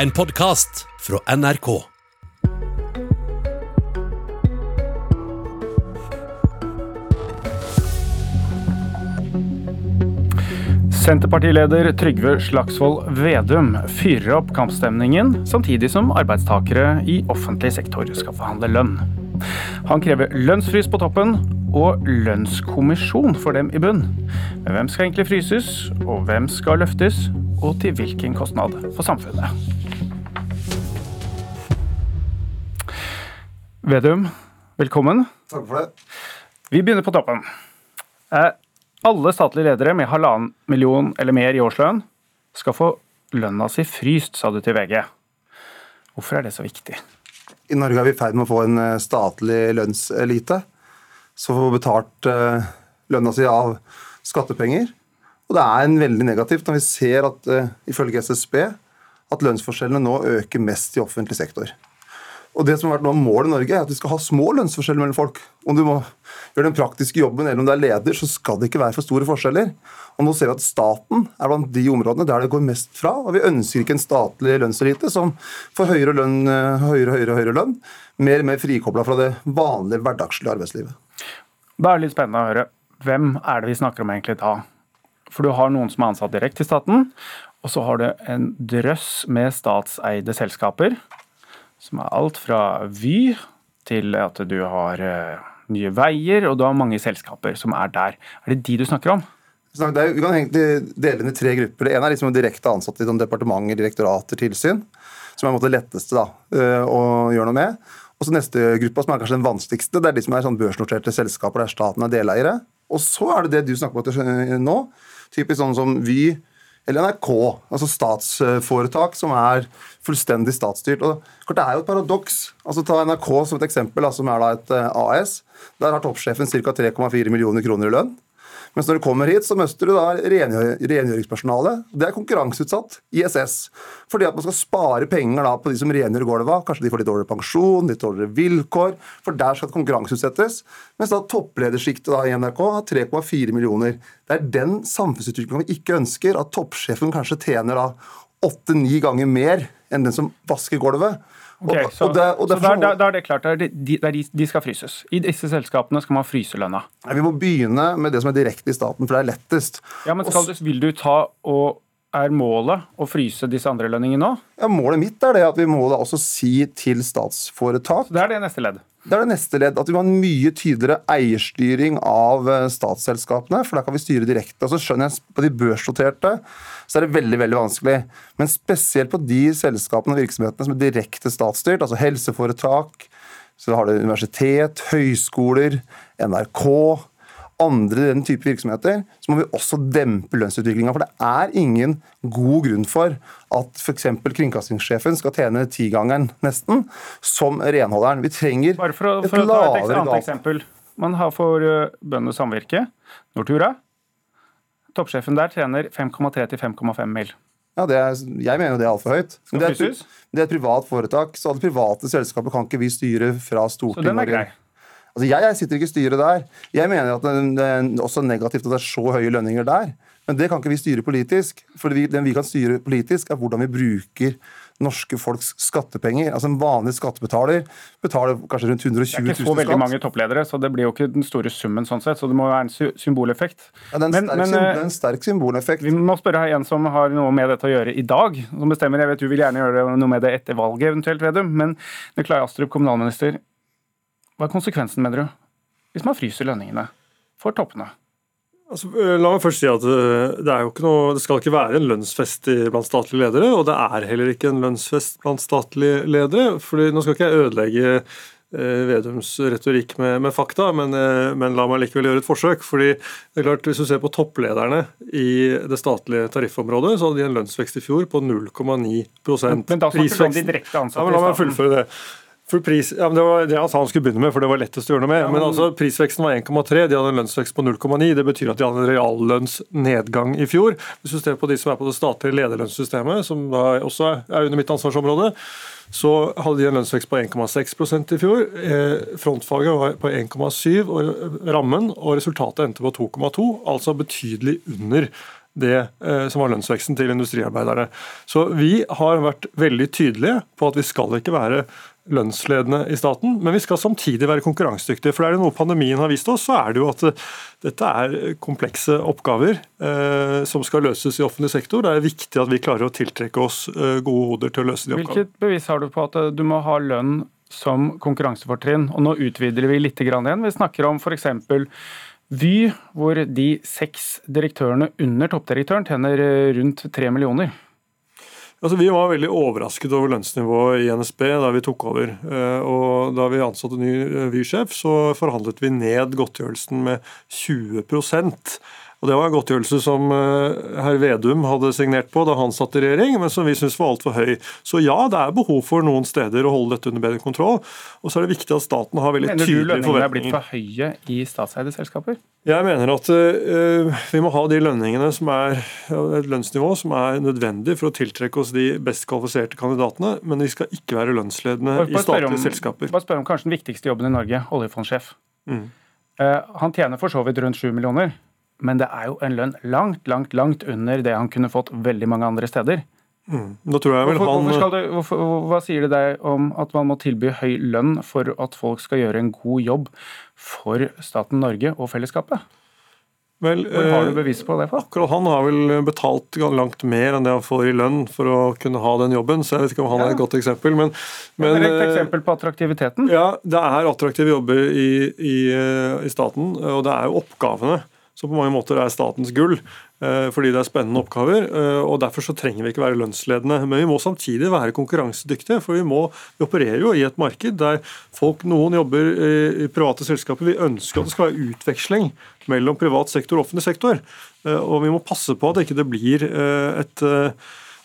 En podkast fra NRK. Senterpartileder Trygve Slagsvold Vedum fyrer opp kampstemningen, samtidig som arbeidstakere i offentlig sektor skal forhandle lønn. Han krever lønnsfrys på toppen og lønnskommisjon for dem i bunn. Men hvem skal egentlig fryses, og hvem skal løftes, og til hvilken kostnad for samfunnet? Vedum, velkommen. Takk for det. Vi begynner på toppen. Eh, alle statlige ledere med halvannen million eller mer i årslønn skal få lønna si fryst, sa du til VG. Hvorfor er det så viktig? I Norge er vi i ferd med å få en eh, statlig lønnselite som får betalt eh, lønna si av skattepenger. Og det er en veldig negativt når vi ser at ifølge SSB at lønnsforskjellene nå øker mest i offentlig sektor. Og det som har vært noe av målet i Norge, er at vi skal ha små lønnsforskjeller mellom folk. Om du må gjøre den praktiske jobben eller om du er leder, så skal det ikke være for store forskjeller. Og nå ser vi at staten er blant de områdene der det går mest fra. Og vi ønsker ikke en statlig lønnselite som får høyere, lønn, høyere, høyere, høyere lønn, mer og mer frikobla fra det vanlige hverdagslige arbeidslivet. Da er det litt spennende å høre. Hvem er det vi snakker om egentlig da? For du har noen som er ansatt direkte i staten, og så har du en drøss med statseide selskaper som er alt fra Vy til at du har uh, Nye Veier, og du har mange selskaper som er der. Er det de du snakker om? Det er, vi kan egentlig dele inn i tre grupper. Det ene er liksom direkte ansatte i sånn departementer, direktorater, tilsyn. Som er det letteste da, uh, å gjøre noe med. Og så Neste gruppe, som er kanskje den vanskeligste, det er de som er sånn børsnoterte selskaper der staten er deleiere. Og så er det det du snakker om nå. Typisk sånn som Vy, eller NRK, altså statsforetak som er fullstendig statsstyrt. Og Det er jo et paradoks. Altså Ta NRK som et eksempel, som er da et eh, AS. Der har toppsjefen ca. 3,4 millioner kroner i lønn. Mens når du kommer hit, så møter du da rengjøringspersonalet. Det er konkurranseutsatt, ISS. Fordi at man skal spare penger da på de som rengjør gulvet. Kanskje de får litt dårligere pensjon, litt dårligere vilkår. For der skal det konkurranseutsettes. Mens da toppledersjiktet i NRK har 3,4 millioner. Det er den samfunnsutviklingen vi ikke ønsker. At toppsjefen kanskje tjener da åtte-ni ganger mer enn den som vasker gulvet. Okay, så, og det, og så er det klart, de, de, de, skal fryses. I disse selskapene skal man fryse lønna. Vi må begynne med det som er direkte i staten, for det er lettest. Ja, men skal Vil du ta og er målet å fryse disse andre lønningene nå? Ja, Målet mitt er det at vi må da også si til statsforetak Så Det er det neste ledd? Det er det neste ledd. At vi må ha en mye tydeligere eierstyring av eh, statsselskapene. For der kan vi styre direkte. Og så skjønner jeg På de børsnoterte så er det veldig veldig vanskelig. Men spesielt på de selskapene og virksomhetene som er direkte statsstyrt, altså helseforetak, så har du universitet, høyskoler, NRK andre den type virksomheter, så må vi også dempe lønnsutviklinga. For det er ingen god grunn for at f.eks. kringkastingssjefen skal tjene tigangeren nesten, som renholderen. Vi trenger Bare for å, for et, å ta et annet eksempel. Man har for uh, Bøndenes Samvirke, Nortura. Toppsjefen der tjener 5,3 til 5,5 mil. Ja, er, Jeg mener jo det er altfor høyt. Men det er, det er, et privat foretak, så alle private selskaper kan ikke vi styre fra Stortinget. Så den er grei? Altså, jeg, jeg, sitter ikke i styret der. Jeg mener at det er også negativt at det er så høye lønninger der. Men det kan ikke vi styre politisk. For vi, det vi kan styre politisk, er hvordan vi bruker norske folks skattepenger. Altså En vanlig skattebetaler betaler kanskje rundt 120 000 skatt. Det er ikke så veldig skatt. mange toppledere, så det blir jo ikke den store summen sånn sett. Så det må være en symboleffekt. Ja, det er en, men, sterk, men, det er en sterk symboleffekt. Vi må spørre her en som har noe med dette å gjøre i dag. Som bestemmer, jeg vet du vil gjerne gjøre noe med det etter valget eventuelt, Vedum. Men Nikolai Astrup, kommunalminister. Hva er konsekvensen, mener du? hvis man fryser lønningene for toppene? Altså, øh, la meg først si at øh, det, noe, det, skal ikke være en lønnsfest blant statlige ledere, og det er heller ikke en lønnsfest blant statlige ledere. fordi Nå skal ikke jeg ødelegge eh, Vedums retorikk med, med fakta, men, eh, men, la meg likevel gjøre et forsøk. fordi det er klart, Hvis du ser på topplederne i det statlige tariffområdet, så hadde de en lønnsvekst i fjor på 0,9% Men da snakker du om de direkte ansatte ja, men La meg fullføre det. For pris, ja, Det var det han sa han skulle begynne med, for det var lettest å gjøre noe med. Ja, men, men altså, Prisveksten var 1,3, de hadde en lønnsvekst på 0,9. Det betyr at de hadde en reallønnsnedgang i fjor. Hvis du ser på de som er på det statlige lederlønnssystemet, som da også er under mitt ansvarsområde, så hadde de en lønnsvekst på 1,6% i fjor. Eh, frontfaget var på 1,7 og rammen, og resultatet endte på 2,2, altså betydelig under det eh, som var lønnsveksten til industriarbeidere. Så vi har vært veldig tydelige på at vi skal ikke være lønnsledende i staten, men vi skal samtidig være konkurransedyktige. For er det noe pandemien har vist oss, så er det jo at eh, dette er komplekse oppgaver eh, som skal løses i offentlig sektor. Det er viktig at vi klarer å tiltrekke oss eh, gode hoder til å løse de oppgavene. Hvilket bevis har du på at du må ha lønn som konkurransefortrinn? Og nå utvider vi litt igjen. Vi snakker om f.eks. Vy, hvor de seks direktørene under toppdirektøren tjener rundt tre millioner. Altså, vi var veldig overrasket over lønnsnivået i NSB da vi tok over. Eh, og Da vi ansatte ny eh, Vy-sjef, så forhandlet vi ned godtgjørelsen med 20 og Det var en godtgjørelse som eh, herr Vedum hadde signert på da han satt i regjering, men som vi syntes var altfor høy. Så ja, det er behov for noen steder å holde dette under bedre kontroll. Og så er det viktig at staten har veldig tydelige forventninger. Mener du lønningene er blitt for høye i statseide selskaper? Jeg mener at uh, vi må ha de lønningene som er et lønnsnivå som er nødvendig for å tiltrekke oss de best kvalifiserte kandidatene, men vi skal ikke være lønnsledende i statlige om, selskaper. Bare spør om kanskje den viktigste jobben i Norge, oljefondsjef. Mm. Uh, han tjener for så vidt rundt 7 millioner men det er jo en lønn langt, langt, langt under det han kunne fått veldig mange andre steder. Mm. hvorfor, han... hvorfor det, hvorfor, hva sier det deg om at man må tilby høy lønn for at folk skal gjøre en god jobb for staten Norge og fellesskapet? Vel, Hvor har du eh, bevis på det? for? Akkurat Han har vel betalt langt mer enn det han får i lønn for å kunne ha den jobben, så jeg vet ikke om han ja. er et godt eksempel. Men, men, et eh, eksempel på attraktiviteten? Ja, Det er attraktive jobber i, i, eh, i staten, og det er jo oppgavene som på mange måter er statens gull, eh, fordi det er spennende oppgaver. Eh, og Derfor så trenger vi ikke være lønnsledende. Men vi må samtidig være konkurransedyktige. For vi, må, vi opererer jo i et marked der folk, noen jobber i private selskaper. Vi ønsker at det skal være utveksling mellom privat sektor og offentlig sektor. Eh, og vi må passe på at det ikke blir et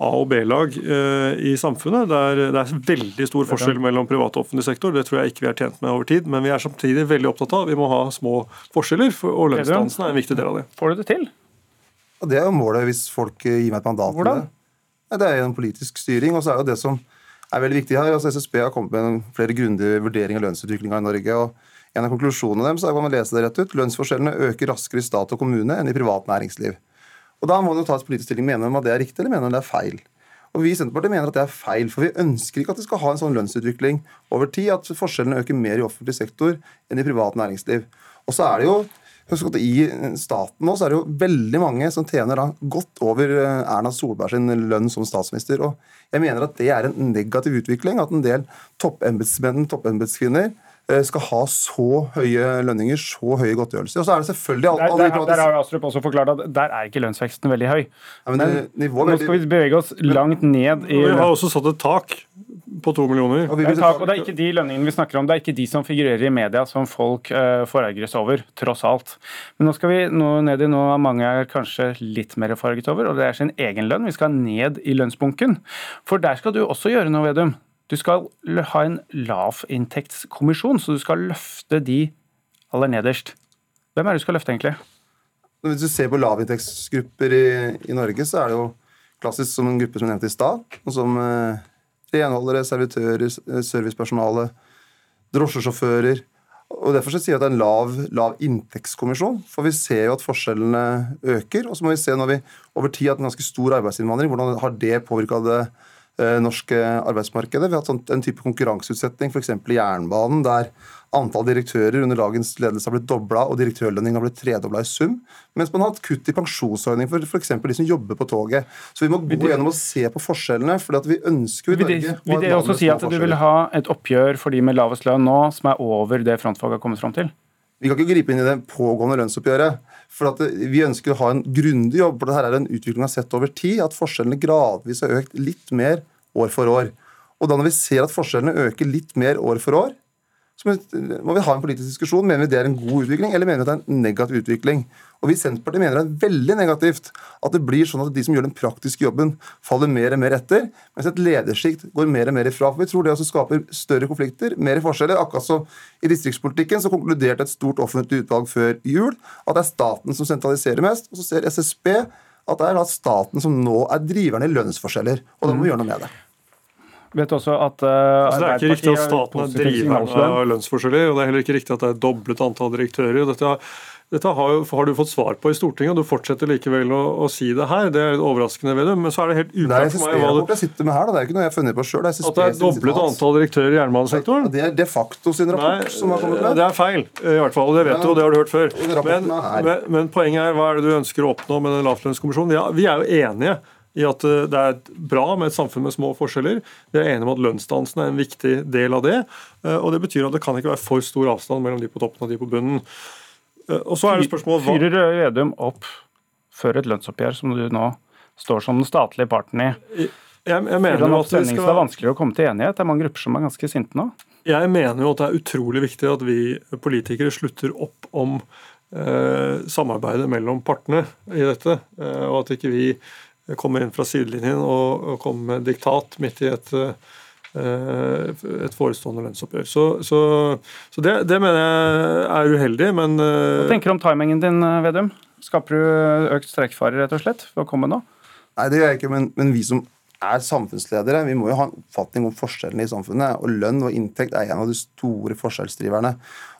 A- og B-lag eh, i samfunnet. Det er, det er, veldig stor forskjell mellom privat og offentlig sektor. Det tror jeg ikke vi er tjent med over tid. Men vi er samtidig veldig opptatt av at vi må ha små forskjeller, og lønnsdannelsen er en viktig del av det. Får du det til? Det er jo målet hvis folk gir meg et mandat Hvordan? det. Det er gjennom politisk styring. og så er jo det som er veldig viktig her, altså SSB har kommet med flere grundige vurderinger av lønnsutviklinga i Norge. og En av konklusjonene dem så kan man lese det rett ut. Lønnsforskjellene øker raskere i stat og kommune enn i privat næringsliv. Og Da må du ta et politisk stilling. Mener man at det er riktig, eller mener man det er feil? Og Vi i Senterpartiet mener at det er feil, for vi ønsker ikke at det skal ha en sånn lønnsutvikling over tid, at forskjellene øker mer i offentlig sektor enn i privat næringsliv. Og så er det jo I staten nå så er det jo veldig mange som tjener da godt over eh, Erna Solberg sin lønn som statsminister. og Jeg mener at det er en negativ utvikling. At en del toppembetsmenn, toppembetskvinner, skal ha så høye lønninger, så høye godtgjørelser. Og så er det selvfølgelig alt, der, der, der, har Astrup også forklart at der er ikke lønnsveksten veldig høy. Ja, men, men nå skal vi bevege oss langt ned i Vi har også satt et tak på to millioner. Og, det tak, og det er ikke de lønningene vi snakker om, det er ikke de som figurerer i media som folk uh, forarges over, tross alt. Men nå skal vi nå ned i noe mange er kanskje litt mer forarget over, og det er sin egen lønn. Vi skal ned i lønnsbunken. For der skal du også gjøre noe, Vedum. Du skal ha en lavinntektskommisjon, så du skal løfte de aller nederst. Hvem er det du skal løfte, egentlig? Hvis du ser på lavinntektsgrupper i, i, Norge, så er det jo klassisk som en gruppe som er nevnt i stad. Som eh, renholdere, servitører, eh, servicepersonale, drosjesjåfører. Og Derfor sier jeg at det er en lav, lav, inntektskommisjon. For vi ser jo at forskjellene øker. Og så må vi se når vi over tid har hatt en ganske stor arbeidsinnvandring, hvordan har det påvirka det norske arbeidsmarkedet. Vi har hatt en type konkurranseutsetting f.eks. i jernbanen, der antall direktører under dagens ledelse har blitt dobla og direktørlønningen har blitt tredobla i sum. Mens man har hatt kutt i pensjonsordning for f.eks. de som jobber på toget. Så vi må gå gjennom og se på forskjellene. for vi ønsker jo i Norge Vil det også si at du vil ha et oppgjør for de med lavest lønn nå, som er over det frontfaget har kommet fram til? Vi kan ikke gripe inn i det pågående lønnsoppgjøret. For Vi ønsker å ha en grundig jobb. for Dette er en utvikling vi har sett over tid. At forskjellene gradvis har økt litt mer år for år. Og da når vi ser at forskjellene øker litt mer år for år, så må vi ha en politisk diskusjon. Mener vi det er en god utvikling, eller mener vi det er en negativ utvikling? Og Vi i Senterpartiet mener det er veldig negativt at det blir sånn at de som gjør den praktiske jobben, faller mer og mer etter, mens et ledersjikt går mer og mer ifra. For Vi tror det også skaper større konflikter, mer forskjeller. Akkurat som i distriktspolitikken så konkluderte et stort offentlig utvalg før jul at det er staten som sentraliserer mest. Og så ser SSB at det er da staten som nå er driveren i lønnsforskjeller. Og da må vi gjøre noe med det. Vet også at uh, altså, Det er ikke riktig at staten er driveren av lønnsforskjeller, og det er heller ikke riktig at det er doblet antall direktører. Dette har dette har, jo, har, du fått svar på i Stortinget, og du fortsetter likevel å, å si det her. Det er litt overraskende ved det, men så er det helt uklart for meg hva det jeg sitter med her, da. Det er ikke noe jeg har funnet på sjøl. At det er doblet antall direktører i jernbanesektoren? Det er de facto sin rapport Nei, som har kommet med. Det er feil, i hvert fall. Det vet du, og det har du hørt før. Men, men, men, poenget er, hva er det du ønsker å oppnå med den lavlønnskommisjonen? Ja, vi er jo enige i at eh, det er bra med et samfunn med små forskjeller. Vi er enige om at lønnsdansen er en viktig del av det. Eh, og Det betyr at det kan ikke være for stor avstand mellom de på toppen og de på bunnen. Eh, og så er det spørsmålet hva... Fyrer Vedum opp før et lønnsoppgjør, som du nå står som den statlige parten i? Jeg, jeg mener jo at det skal være vanskelig å komme til enighet. Det er mange grupper som er ganske sinte nå. Jeg mener jo at det er utrolig viktig at vi politikere slutter opp om eh, samarbeidet mellom partene i dette, eh, og at ikke vi kommer inn fra sidelinjen og, og kommer med diktat midt i et eh, Eh, et forestående lønnsoppgjør. Så, så, så det, det, mener jeg er uheldig, men eh, Hva tenker du om timingen din, eh, Vedum? Skaper du økt streikfare rett og slett for å komme nå? Nei, det gjør jeg ikke, men, men vi som er samfunnsledere. Vi må jo ha en oppfatning om forskjellene i samfunnet. Og lønn og inntekt er en av de store forskjellsdriverne.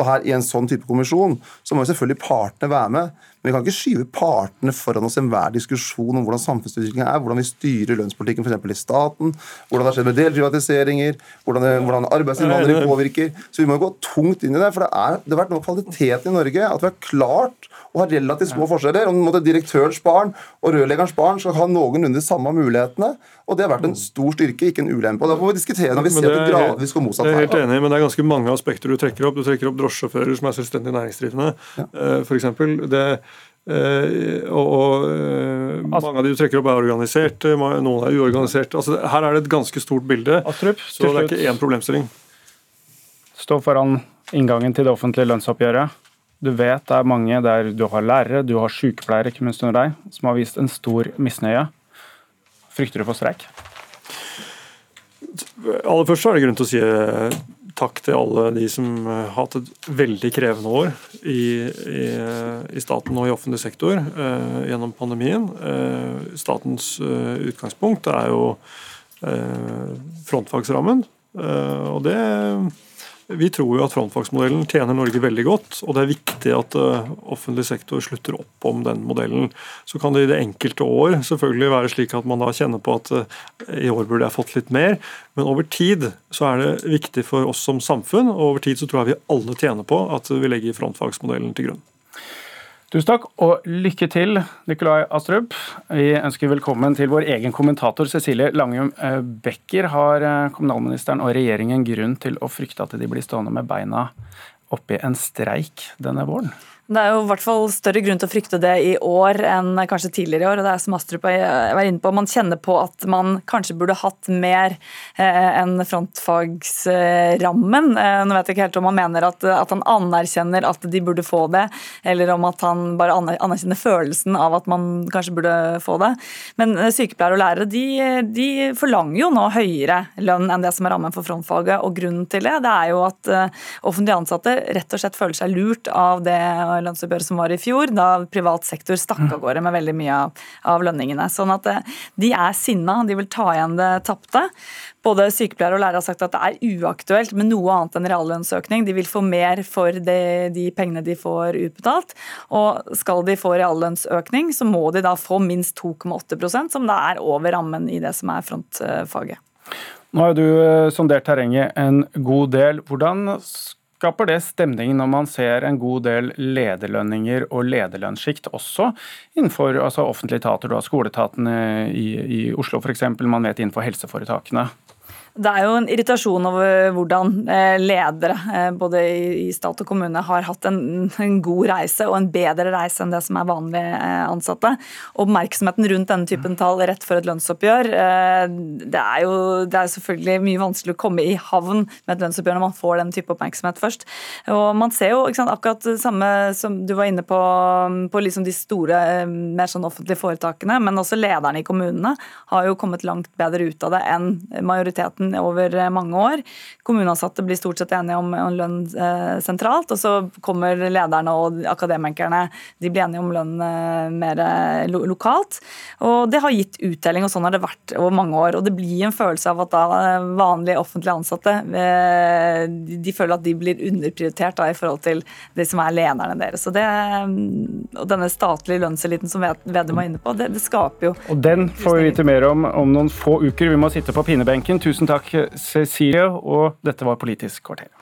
Og her I en sånn type kommisjon så må jo selvfølgelig partene være med. Men vi kan ikke skyve partene foran oss i enhver diskusjon om hvordan samfunnsutviklingen er, hvordan vi styrer lønnspolitikken f.eks. i staten, hvordan det har skjedd med delprivatiseringer, hvordan, det, hvordan arbeidsinnvandring påvirker. Så vi må gå tungt inn i det. For det, er, det har vært noe av kvaliteten i Norge at vi har klart å ha relativt små forskjeller. Om måte, Direktørens barn og rørleggerens barn skal ha noenlunde de samme mulighetene. og Det har vært en stor styrke, ikke en ulempe. og Da får vi diskutere når vi ser at det gradvis går motsatt vei. Jeg er helt enig, men det er ganske mange aspekter du trekker opp. Du trekker opp drosjesjåfører som er selvstendig næringsdrivende, ja. Eh, f.eks. Uh, og, uh, altså, Mange av de du trekker opp, er organisert, noen er uorganisert. Altså, her er det et ganske stort bilde, Astrup, så det er ikke én problemstilling. Stå foran inngangen til det offentlige lønnsoppgjøret. Du vet det er mange der du har lærere, du har sykepleiere ikke minst under deg, som har vist en stor misnøye. Frykter du for streik? Aller først er det grunn til å si eh, takk til alle de som har hatt et veldig krevende år i, i, i staten og i offentlig sektor eh, gjennom pandemien. Eh, statens eh, utgangspunkt er jo eh, frontfagsrammen, eh, og det vi tror jo at frontfagsmodellen tjener Norge veldig godt, og det er viktig at uh, offentlig sektor slutter opp om den modellen. Så kan det i det enkelte år selvfølgelig være slik at man da kjenner på at uh, i år burde jeg fått litt mer, men over tid så er det viktig for oss som samfunn, og over tid så tror jeg vi alle tjener på at vi legger frontfagsmodellen til grunn. Tusen takk, og lykke til, Nikolai Astrup. Vi ønsker velkommen til vår egen kommentator Cecilie Langum eh, Becker. Har eh, kommunalministeren og regjeringen grunn til å frykte at de blir stående med beina oppi en streik denne våren? Det er jo i hvert fall større grunn til å frykte det i år enn kanskje tidligere i år. og det er som Astrup var inne på, Man kjenner på at man kanskje burde hatt mer eh, enn frontfagsrammen. Eh, nå vet jeg ikke helt om han mener at, at, han anerkjenner at de burde få det, eller om at han bare anerkjenner følelsen av at man kanskje burde få det. Men eh, sykepleiere og lærere de, de forlanger jo nå høyere lønn enn det som er rammen for frontfaget. og Grunnen til det, det er jo at offentlig ansatte rett og slett føler seg lurt av det lønnsoppgjøret som var i fjor, da privat sektor stakk av gårde med veldig mye av, av lønningene. Sånn at eh, de er sinna, de vil ta igjen det tapte. Både sykepleiere og lærere har sagt at det er uaktuelt med noe annet enn reallønnsøkning. De vil få mer for de, de pengene de får utbetalt. Og skal de få reallønnsøkning, så må de da få minst 2,8% som da er over rammen i det som er frontfaget. Nå har du eh, sondert terrenget en god del. Hvordan skaper det stemning når man ser en god del lederlønninger og lederlønnssjikt også innenfor altså offentlige etater? Du har skoleetaten i, i Oslo f.eks., man vet innenfor helseforetakene. Det er jo en irritasjon over hvordan eh, ledere eh, både i stat og kommune har hatt en, god reise og en bedre reise enn det som er vanlige eh, ansatte. Oppmerksomheten rundt denne typen tall rett for et lønnsoppgjør Det er jo det er selvfølgelig mye vanskelig å komme i havn med et lønnsoppgjør når man får den type oppmerksomhet først. Og Man ser jo sant, akkurat det samme som du var inne på, på liksom de store, mer sånn offentlige foretakene, men også lederne i kommunene har jo kommet langt bedre ut av det enn majoriteten tilliten over mange år. Kommuneansatte blir stort sett enige om, om lønn eh, sentralt, og så kommer lederne og akademikerne de blir enige om lønn eh, mer eh, lo lokalt. Og det har gitt uttelling, og sånn har det vært over mange år. Og det blir en følelse av at da eh, vanlige offentlige ansatte eh, de, de føler at de blir underprioritert da, i forhold til det som er lederne deres. Og, det, og denne statlige lønnseliten som Vedum var inne på, det, det skaper jo Og den får vi vite mer om om noen få uker. Vi må sitte på pinnebenken. Tusen takk, Cecilie, og dette var Politisk kvarter.